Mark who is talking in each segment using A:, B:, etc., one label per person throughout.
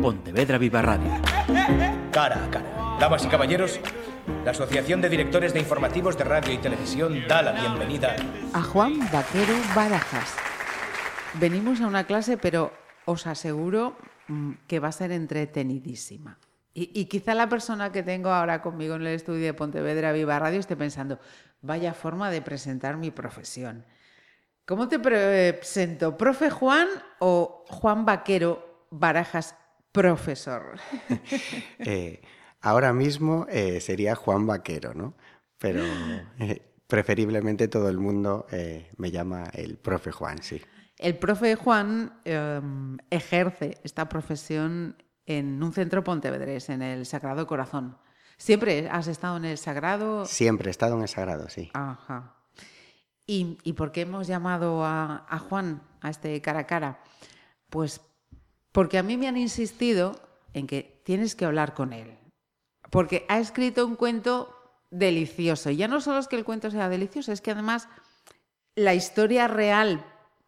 A: Pontevedra Viva Radio.
B: Cara a cara. Damas y caballeros, la Asociación de Directores de Informativos de Radio y Televisión da la bienvenida
C: a Juan Vaquero Barajas. Venimos a una clase, pero os aseguro mm, que va a ser entretenidísima. Y, y, quizá la persona que tengo ahora conmigo en el estudio de Pontevedra Viva Radio esté pensando, vaya forma de presentar mi profesión. ¿Cómo te presento? ¿Profe Juan o Juan Vaquero Barajas, profesor?
D: eh, ahora mismo eh, sería Juan Vaquero, ¿no? Pero eh, preferiblemente todo el mundo me llama el profe Juan, sí.
C: El profe Juan em, ejerce esta profesión en un centro pontevedrés, en el Sagrado Corazón. ¿Siempre has estado en el Sagrado?
D: Siempre he estado en el Sagrado, sí.
C: Ajá. ¿Y, y por qué hemos llamado a, a, Juan a este cara a cara? Pues porque a mí me han insistido en que tienes que hablar con él. Porque ha escrito un cuento delicioso. Y ya no solo es que el cuento sea delicioso, es que además la historia real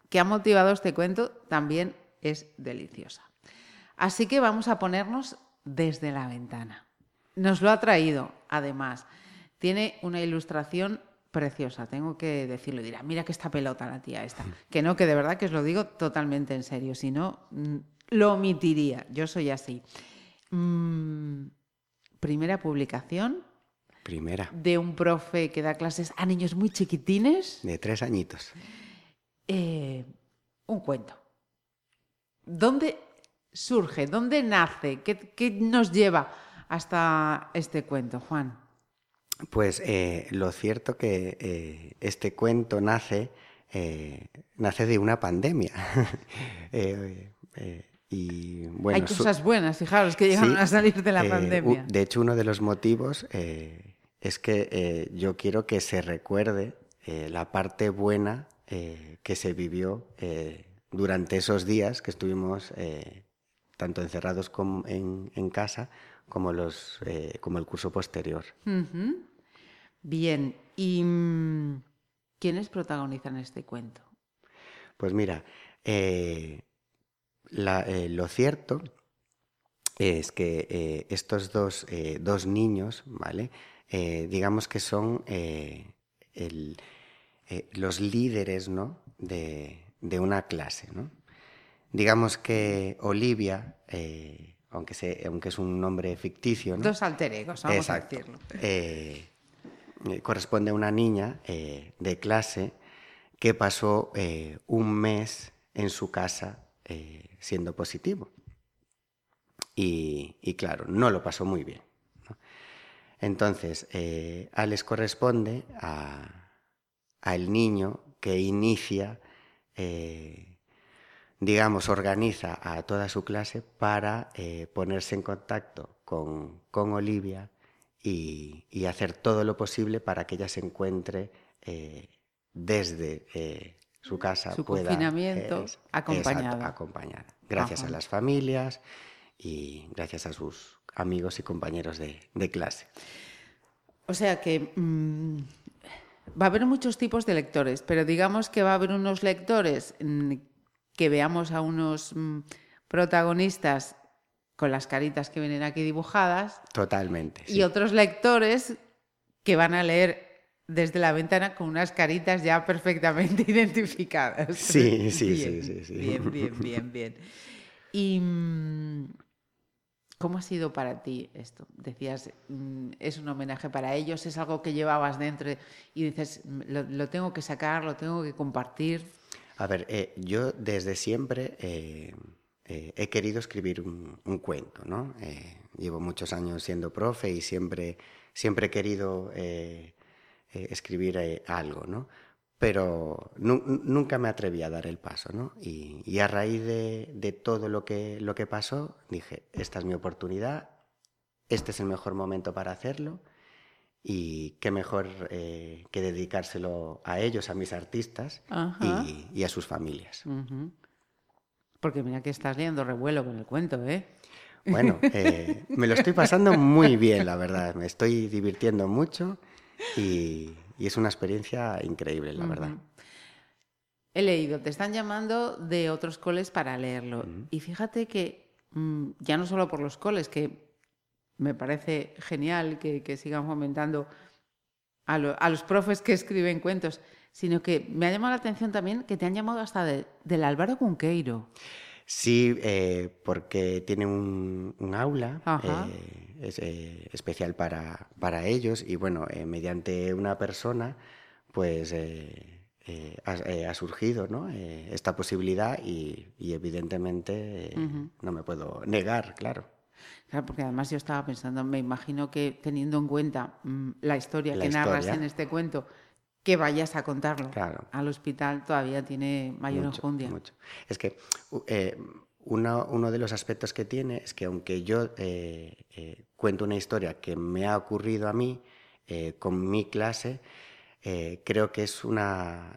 C: que ha motivado este cuento también es deliciosa. Así que vamos a ponernos desde la ventana. Nos lo ha traído, además. Tiene una ilustración preciosa, tengo que decirlo. Dirá, mira que esta pelota la tía esta. Que no, que de verdad que os lo digo totalmente en serio. Si no, mm, lo omitiría. Yo soy así. Mm, primera publicación.
D: Primera.
C: De un profe que da clases a niños muy chiquitines.
D: De tres añitos.
C: Eh, un cuento. ¿Dónde surge? ¿Dónde nace? ¿Qué, ¿Qué, nos lleva hasta este cuento, Juan?
D: Pues eh, lo cierto que eh, este cuento nace, nace de una pandemia. y, bueno,
C: Hay cosas su... buenas, fijaros, que llegaron
D: sí,
C: a salir de la pandemia.
D: De hecho, uno de los motivos es que yo quiero que se recuerde la parte buena que se vivió durante esos días que estuvimos tanto encerrados como en, en, casa como, los, eh, como el curso posterior.
C: Uh -huh. Bien, ¿y mmm, quiénes protagonizan este cuento?
D: Pues mira, eh, la, eh, lo cierto es que eh, estos dos, dos, niños, ¿vale? digamos que son el, los líderes ¿no? de, de una clase, ¿no? Digamos que Olivia, eh, aunque, se, aunque, es un nombre ficticio. ¿no?
C: Dos alter egos, vamos
D: Exacto.
C: a decirlo.
D: Eh, corresponde a una niña eh, de clase que pasó eh, un mes en su casa eh, siendo positivo. Y, claro, no lo pasó muy bien. Entonces, eh, a corresponde al niño que inicia eh, digamos, organiza a toda su clase para eh, ponerse en contacto con, con Olivia y, hacer todo lo posible para que ella se encuentre desde su casa.
C: Su
D: pueda,
C: confinamiento acompañada.
D: Exacto, acompañada. Gracias Ajá. a las familias y gracias a sus amigos y compañeros de, de clase.
C: O sea que mmm, va a haber muchos tipos de lectores, pero digamos que va a haber unos lectores mmm, que veamos a unos mmm, protagonistas con las caritas que vienen aquí dibujadas.
D: Totalmente.
C: Sí. Y otros lectores que van a leer desde la ventana con unas caritas ya perfectamente identificadas.
D: Sí, sí,
C: bien,
D: sí, sí, sí,
C: Bien, bien, bien, bien. Y mm, ¿cómo ha sido para ti esto? Decías, mm, es un homenaje para ellos, es algo que llevabas dentro y dices, lo, lo tengo que sacar, lo tengo que compartir.
D: A ver, eh, yo desde siempre eh, eh, he querido escribir un, un cuento, ¿no? Llevo muchos años siendo profe y siempre, siempre he querido eh, escribir algo, ¿no? Pero nu nunca me atreví a dar el paso, ¿no? Y, y a raíz de, de, todo lo que, lo que pasó, dije, esta es mi oportunidad, este es el mejor momento para hacerlo y qué mejor eh, que dedicárselo a ellos, a mis artistas y, y, a sus familias.
C: Uh -huh. Porque mira que estás leyendo revuelo con el cuento, ¿eh?
D: Bueno, eh, me lo estoy pasando muy bien, la verdad. Me estoy divirtiendo mucho y, y es una experiencia increíble, la uh -huh. verdad.
C: He leído, te están llamando de otros coles para leerlo. Uh -huh. Y fíjate que mm, ya no solo por los coles, que me parece genial que, que sigan fomentando a, lo- a los profes que escriben cuentos, sino que me ha llamado la atención también que te han llamado hasta de- del Álvaro Cunqueiro.
D: Sí, eh, porque tiene un, un aula eh, es, eh, especial para, para ellos y bueno, mediante una persona pues ha, ha surgido ¿no? Esta posibilidad y, y evidentemente no me puedo negar, claro.
C: Claro, porque además yo estaba pensando, me imagino que teniendo en cuenta mm, la historia
D: La
C: que narras en este cuento, que vayas a contarlo
D: Claro.
C: al hospital todavía tiene mayor
D: Mucho,
C: enjundia.
D: mucho. Es que eh, uno, uno de los aspectos que tiene es que aunque yo eh, eh, cuento una historia que me ha ocurrido a mí con mi clase, creo que es una,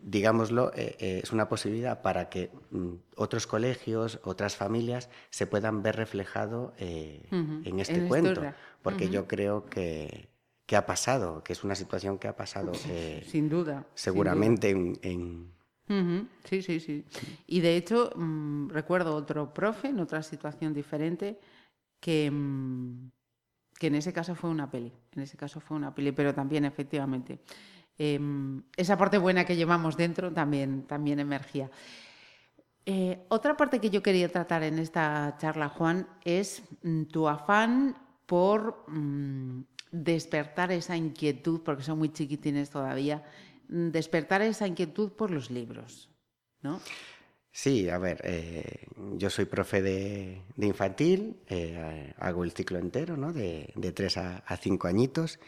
D: digámoslo, es una posibilidad para que mm, otros colegios, otras familias se puedan ver reflejado en este
C: en
D: cuento,
C: historia.
D: porque yo creo que, que ha pasado, que es una situación que ha pasado eh,
C: Sin duda. sin duda.
D: seguramente en,
C: Sí, sí, sí. Y de hecho, mm, recuerdo otro profe en otra situación diferente que, mm, que en ese caso fue una peli. En ese caso fue una peli, pero también efectivamente. em, esa parte buena que llevamos dentro también, también emergía. Eh, otra parte que yo quería tratar en esta charla, Juan, es mm, tu afán por mm, despertar esa inquietud, porque son muy chiquitines todavía, mm, despertar esa inquietud por los libros, ¿no?
D: Sí, a ver, eh, yo soy profe de, infantil, eh, hago el ciclo entero, ¿no? De, tres a, cinco añitos.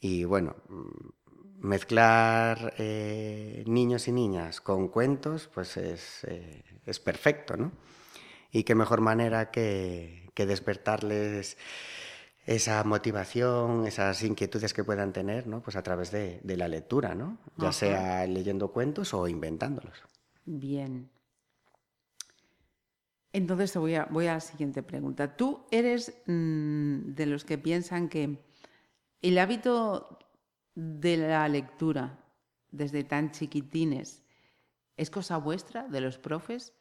D: Y bueno, mm, mezclar eh, niños y niñas con cuentos, pues es, es perfecto, ¿no? Y qué mejor manera que, que despertarles esa motivación, esas inquietudes que puedan tener, ¿no? Pues a través de, de la lectura, ¿no? Ya
C: Ajá.
D: sea leyendo cuentos o inventándolos.
C: Bien. Entonces voy a, voy a la siguiente pregunta. ¿Tú eres mm, de los que piensan que el hábito de la lectura desde tan chiquitines es cosa vuestra, de los profes?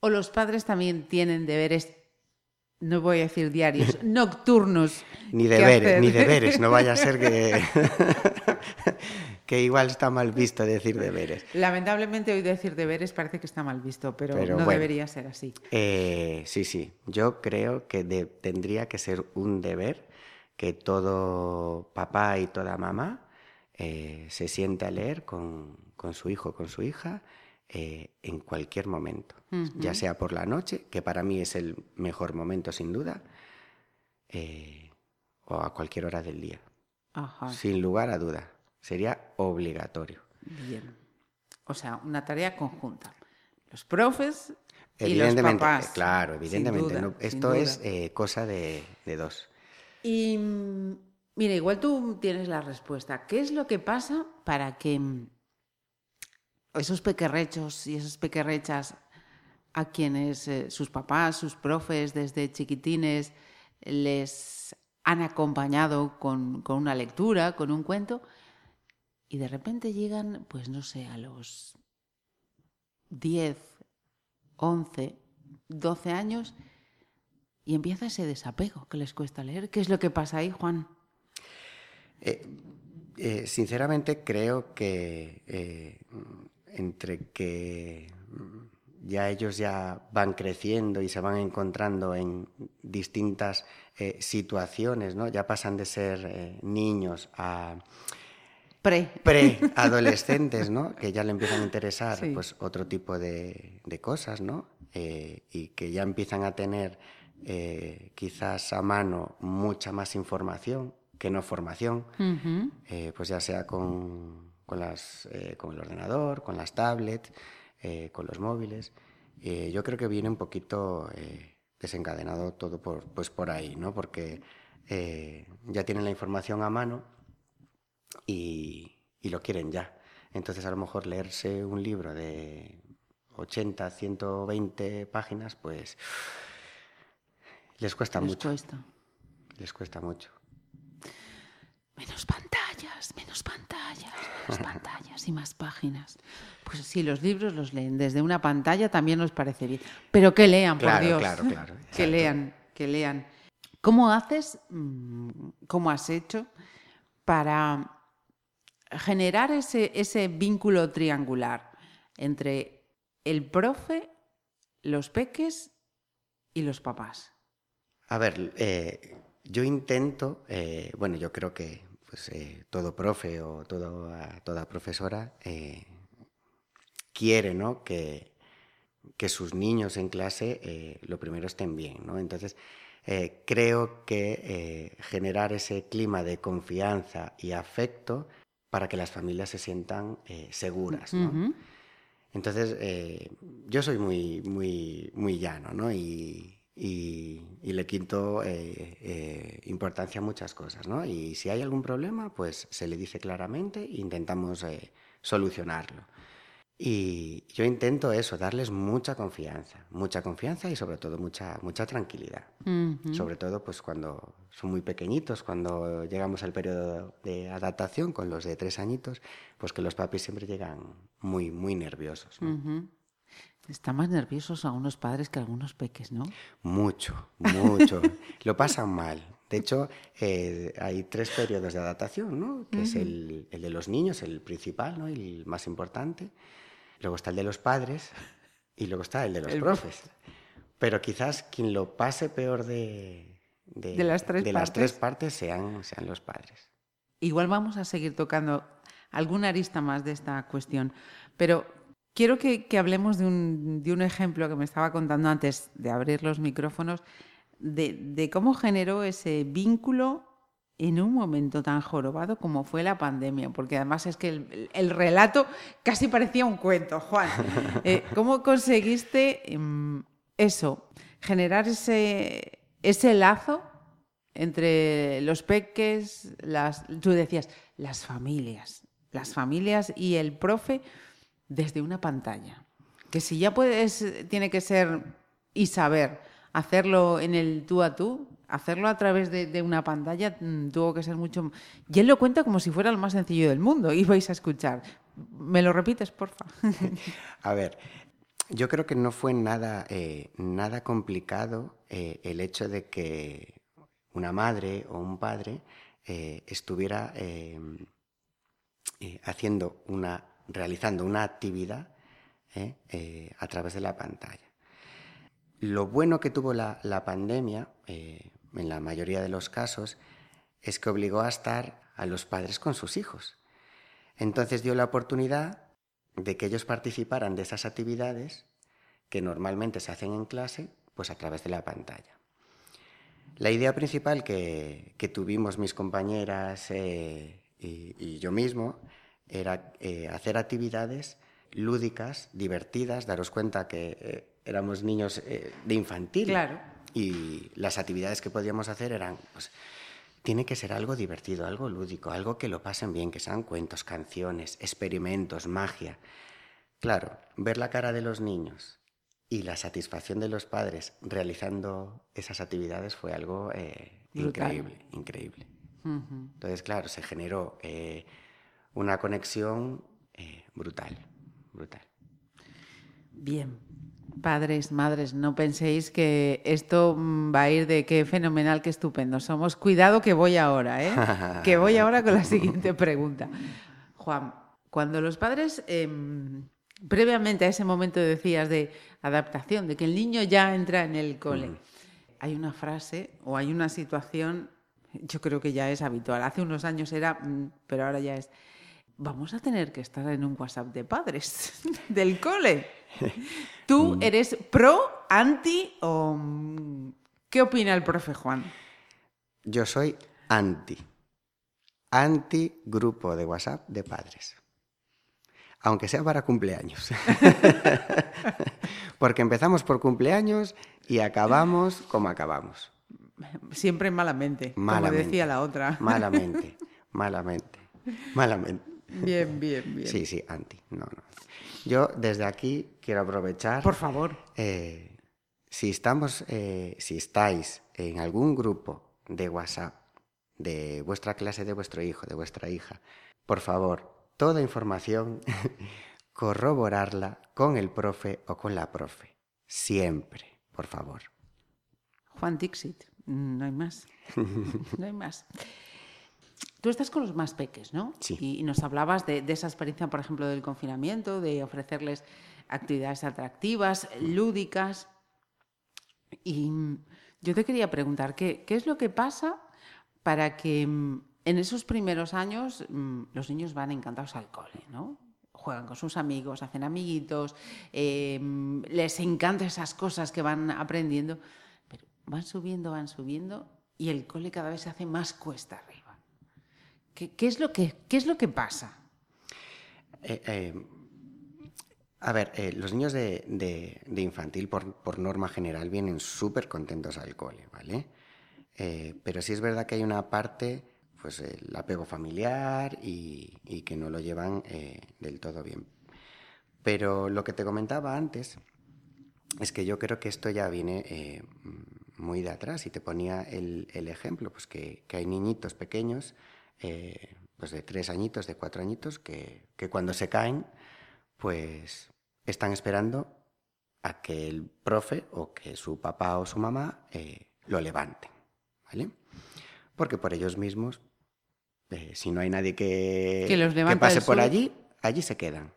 C: ¿O los padres también tienen deberes, no voy a decir diarios, nocturnos?
D: Ni deberes, ni deberes, no vaya a ser que, que igual está mal visto decir deberes.
C: Lamentablemente hoy decir deberes parece que está mal visto, pero,
D: Pero
C: no
D: bueno.
C: debería ser así.
D: Eh, sí, sí, yo creo que de- tendría que ser un deber que todo papá y toda mamá eh, se siente a leer con, con su hijo con su hija eh, en cualquier momento, ya sea por la noche, que para mí es el mejor momento sin duda, eh, o a cualquier hora del día,
C: Ajá.
D: sin lugar a duda, sería obligatorio.
C: Bien. O sea, una tarea conjunta. Los profes y los papás.
D: claro, evidentemente.
C: duda,
D: no-
C: sin
D: esto es eh, cosa de, de dos.
C: Y mm, mira, igual tú tienes la respuesta. ¿Qué es lo que pasa para que mm, esos pequerrechos y esas pequerrechas a quienes eh, sus papás, sus profes desde chiquitines les han acompañado con, con una lectura, con un cuento, y de repente llegan, pues no sé, a los 10, 11, 12 años y empieza ese desapego que les cuesta leer. ¿Qué es lo que pasa ahí, Juan?
D: Eh, sinceramente creo que eh, entre que mm, ya ellos ya van creciendo y se van encontrando en distintas eh, situaciones, ¿no? Ya pasan de ser eh, niños a
C: Pre.
D: preadolescentes, ¿no? Que ya le empiezan a interesar
C: Sí.
D: pues otro tipo de, de cosas, ¿no? Eh, y que ya empiezan a tener quizás a mano mucha más información que no formación, pues ya sea con, con las, eh, con el ordenador, con las tablets, eh, con los móviles. Eh, yo creo que viene un poquito eh, desencadenado todo por, pues por ahí, ¿no? Porque ya tienen la información a mano y, y lo quieren ya. Entonces a lo mejor leerse un libro de 80, 120 páginas, pues les cuesta
C: Les
D: mucho.
C: cuesta.
D: Les cuesta mucho.
C: Menos pantallas, y más páginas. Pues sí, los libros los leen desde una pantalla también nos parece bien. Pero que lean, por
D: Claro,
C: Dios.
D: claro, claro,
C: Que lean, que lean. ¿Cómo haces, mm, cómo has hecho para generar ese, ese vínculo triangular entre el profe, los peques y los papás?
D: A ver, eh, yo intento, eh, bueno, yo creo que pues, eh, todo profe o toda, toda profesora eh, quiere ¿no? que, que sus niños en clase eh, lo primero estén bien. ¿no? Entonces, creo que generar ese clima de confianza y afecto para que las familias se sientan seguras. ¿no? Entonces, yo soy muy, muy, muy llano, ¿no? Y, y- y le quito eh, eh, importancia a muchas cosas, ¿no? Y si hay algún problema, pues se le dice claramente e intentamos eh, solucionarlo. Y yo intento eso, darles mucha confianza, mucha confianza y sobre todo mucha, mucha tranquilidad.
C: Ujú.
D: Sobre todo pues cuando son muy pequeñitos, cuando llegamos al periodo de adaptación con los de tres añitos, pues que los papis siempre llegan muy, muy nerviosos. ¿no?
C: Ujú. Están más nerviosos algunos padres que algunos peques, ¿no?
D: Mucho, mucho. Lo pasan mal. De hecho, eh, hay tres periodos de adaptación, ¿no? Que es el, el de los niños, el principal, ¿no? El más importante. Luego está el de los padres y luego está el de los
C: El-
D: profes. Pero quizás quien lo pase peor de,
C: De las tres
D: de las tres
C: partes.
D: partes sean, sean los padres.
C: Igual vamos a seguir tocando alguna arista más de esta cuestión, pero quiero que, que hablemos de un, de un ejemplo que me estaba contando antes de abrir los micrófonos, de, de cómo generó ese vínculo en un momento tan jorobado como fue la pandemia, porque además es que el, el relato casi parecía un cuento, Juan. Eh, ¿Cómo conseguiste em, eso, generar ese, ese lazo entre los peques, las, tú decías, las familias, las familias y el profe desde una pantalla. Que si ya puedes, tiene que ser y saber hacerlo en el tú a tú, hacerlo a través de, una pantalla mm, tuvo que ser mucho... Y él lo cuenta como si fuera lo más sencillo del mundo y vais a escuchar. ¿Me lo repites, porfa?
D: A ver, yo creo que no fue nada, eh, nada complicado eh, el hecho de que una madre o un padre eh, estuviera eh, haciendo una, realizando una actividad eh, eh, a través de la pantalla. Lo bueno que tuvo la, la pandemia, eh, en la mayoría de los casos, es que obligó a estar a los padres con sus hijos. Entonces dio la oportunidad de que ellos participaran de esas actividades que normalmente se hacen en clase, pues a través de la pantalla. La idea principal que, que tuvimos mis compañeras y yo mismo era eh, hacer actividades lúdicas, divertidas, daros cuenta que eh, éramos niños eh, de infantil.
C: Claro.
D: Y las actividades que podíamos hacer eran, pues, tiene que ser algo divertido, algo lúdico, algo que lo pasen bien, que sean cuentos, canciones, experimentos, magia. Claro, ver la cara de los niños y la satisfacción de los padres realizando esas actividades fue algo eh, increíble, increíble.
C: Ujú.
D: Entonces, claro, se generó eh, una conexión eh, brutal, brutal.
C: Bien. Padres, madres, no penséis que esto mm, va a ir de qué fenomenal, qué estupendo somos. Cuidado que voy ahora, ¿eh? que voy ahora con la siguiente pregunta. Juan, cuando los padres, em, previamente a ese momento decías de adaptación, de que el niño ya entra en el cole, hay una frase o hay una situación, yo creo que ya es habitual. Hace unos años era, mm, pero ahora ya es. Vamos a tener que estar en un WhatsApp de padres del cole. ¿Tú eres pro, anti o mm, qué opina el profe Juan?
D: Yo soy anti, anti grupo de WhatsApp de padres. Aunque sea para cumpleaños. Porque empezamos por cumpleaños y acabamos como acabamos.
C: Siempre malamente, como
D: Malamente.
C: decía la otra.
D: Malamente, malamente, malamente.
C: Bien, bien, bien.
D: Sí, sí, anti. No, no. Yo desde aquí quiero aprovechar.
C: Por favor.
D: eh, si estamos, eh, si estáis en algún grupo de WhatsApp de vuestra clase, de vuestro hijo, de vuestra hija, por favor, toda información, corroborarla con el profe o con la profe. Siempre, por favor.
C: Juan Dixit, no hay más. no hay más. Tú estás con los más peques, ¿no?
D: Sí.
C: Y, nos hablabas de, esa experiencia, por ejemplo, del confinamiento, de ofrecerles actividades atractivas, lúdicas. Y yo te quería preguntar, ¿qué, qué es lo que pasa para que mm, en esos primeros años mm, los niños van encantados al cole, ¿no? Juegan con sus amigos, hacen amiguitos, em, les encantan esas cosas que van aprendiendo, pero van subiendo, van subiendo y el cole cada vez se hace más cuesta. ¿Qué, qué es, lo que, qué es lo que pasa?
D: Eh, eh, a ver, eh, los niños de, de, infantil, por, por, norma general, vienen súper contentos al cole, ¿vale? Pero sí es verdad que hay una parte, pues el apego familiar y, y que no lo llevan del todo bien. Pero lo que te comentaba antes es que yo creo que esto ya viene muy de atrás y te ponía el, el ejemplo, pues que, que, hay niñitos pequeños, eh, pues de tres añitos, de cuatro añitos, que, que cuando se caen, pues están esperando a que el profe o que su papá o su mamá eh, lo levanten, ¿vale? Porque por ellos mismos, eh, si no hay nadie que,
C: que, los
D: que pase por allí, allí se quedan.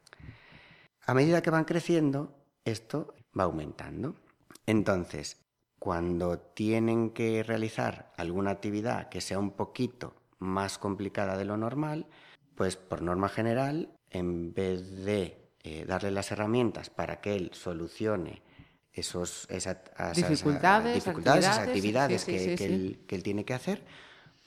D: A medida que van creciendo, esto va aumentando. Entonces, cuando tienen que realizar alguna actividad que sea un poquito más complicada de lo normal, pues por norma general, en vez de eh, darle las herramientas para que él solucione esos, esa, esas
C: dificultades,
D: dificultades
C: actividades,
D: esas actividades
C: sí,
D: que,
C: sí, sí,
D: que, él, que, él, tiene que hacer,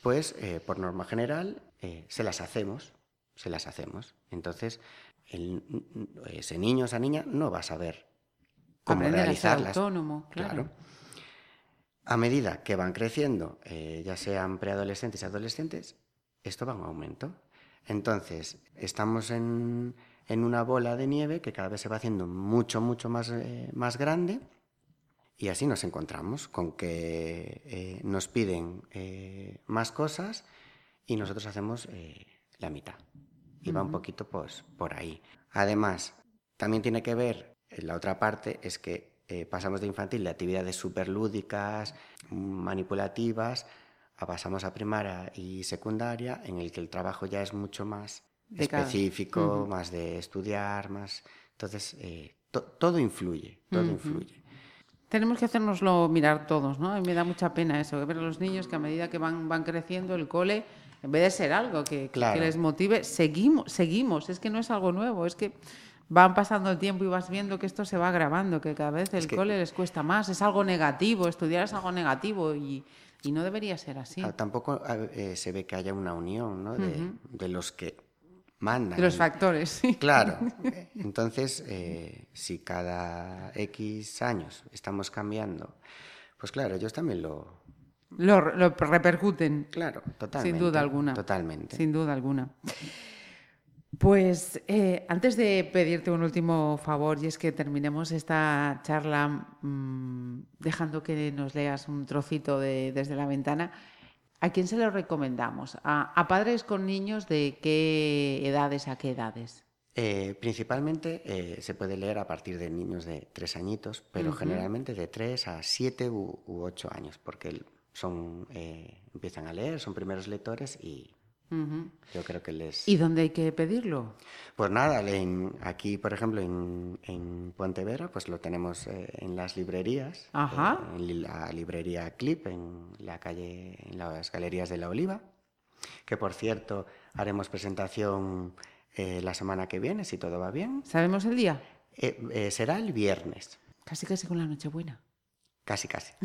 D: pues eh, por norma general eh, se las hacemos, se las hacemos. Entonces, el, ese niño, esa niña no va a saber cómo
C: Aprender
D: realizarlas.
C: A ser autónomo, claro.
D: claro. A medida que van creciendo, ya sean preadolescentes y adolescentes, esto va en aumento. Entonces, estamos en, en una bola de nieve que cada vez se va haciendo mucho, mucho más, eh, más grande. Y así nos encontramos con que eh, nos piden eh, más cosas y nosotros hacemos eh, la mitad. Y va uh -huh. un poquito pues, por ahí. Además, también tiene que ver, la otra parte es que eh, pasamos de infantil de actividades súper lúdicas, manipulativas, a pasamos a primaria y secundaria, en el que el trabajo ya es mucho más de específico, uh -huh. más de estudiar, más... Entonces, eh, to todo influye, todo uh -huh. influye.
C: Tenemos que hacernoslo mirar todos, ¿no? A mí me da mucha pena eso, ver a los niños que a medida que van, van creciendo el cole, en vez de ser algo que,
D: claro.
C: que les motive, seguimos, seguimos, es que no es algo nuevo, es que van pasando el tiempo y vas viendo que esto se va agravando, que cada vez el es que... cole les cuesta más, es algo negativo, estudiar es algo negativo y, y no debería ser así.
D: Tampoco eh, se ve que haya una unión ¿no? de, uh -huh. de los que mandan.
C: De los factores, sí.
D: Claro. Entonces, eh, si cada X años estamos cambiando, pues claro, ellos también lo...
C: Lo, lo repercuten.
D: Claro, totalmente.
C: Sin duda alguna.
D: Totalmente.
C: Sin duda alguna. Pues eh, antes de pedirte un último favor, y es que terminemos esta charla mmm, dejando que nos leas un trocito de, desde la ventana, ¿A quién se lo recomendamos? ¿A, ¿A, padres con niños de qué edades a qué edades?
D: Eh, principalmente eh, se puede leer a partir de niños de tres añitos, pero uh -huh. generalmente de tres a siete u, u ocho años, porque son, empiezan a leer, son primeros lectores y uh -huh. yo creo que les...
C: ¿Y dónde hay que pedirlo?
D: Pues nada, en, aquí por ejemplo en, en Pontevedra pues lo tenemos eh, en las librerías,
C: Ajá.
D: en la librería Clip, en la calle, en las galerías de la Oliva, que por cierto haremos presentación eh, la semana que viene, si todo va bien.
C: ¿Sabemos el día?
D: Eh, será el viernes.
C: Casi casi con la Nochebuena.
D: Casi, casi.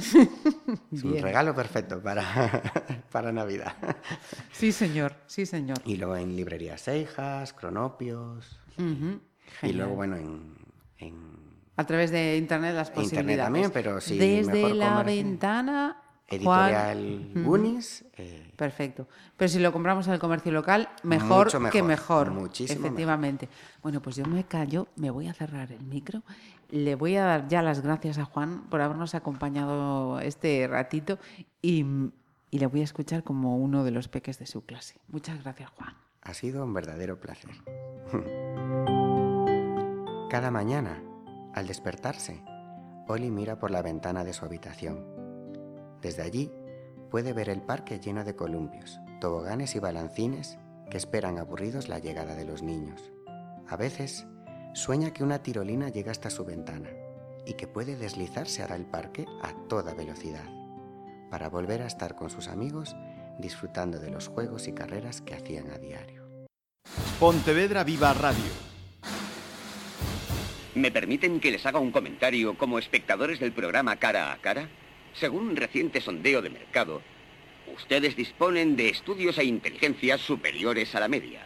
D: es un regalo perfecto para, para Navidad.
C: Sí, señor, sí, señor.
D: Y luego en librerías Seijas, Cronopios.
C: Uh -huh.
D: Y luego, bueno, en, en,
C: A través de Internet las posibilidades.
D: Internet también, pero sí.
C: Desde la
D: comercio.
C: ventana
D: Editorial
C: Juan...
D: Gunis. Eh...
C: Perfecto. Pero si lo compramos en el comercio local, mejor,
D: mejor
C: que mejor.
D: Muchísimo
C: Efectivamente.
D: Mejor.
C: Bueno, pues yo me callo, me voy a cerrar el micro. Le voy a dar ya las gracias a Juan por habernos acompañado este ratito y, le voy a escuchar como uno de los peques de su clase. Muchas gracias, Juan.
D: Ha sido un verdadero placer. Cada mañana, al despertarse, Oli mira por la ventana de su habitación. Desde allí puede ver el parque lleno de columpios, toboganes y balancines que esperan aburridos la llegada de los niños. A veces sueña que una tirolina llega hasta su ventana y que puede deslizarse ahora el parque a toda velocidad, para volver a estar con sus amigos disfrutando de los juegos y carreras que hacían a diario.
A: Pontevedra Viva Radio.
E: ¿Me permiten que les haga un comentario como espectadores del programa Cara a Cara? Según un reciente sondeo de mercado, ustedes disponen de estudios e inteligencias superiores a la media.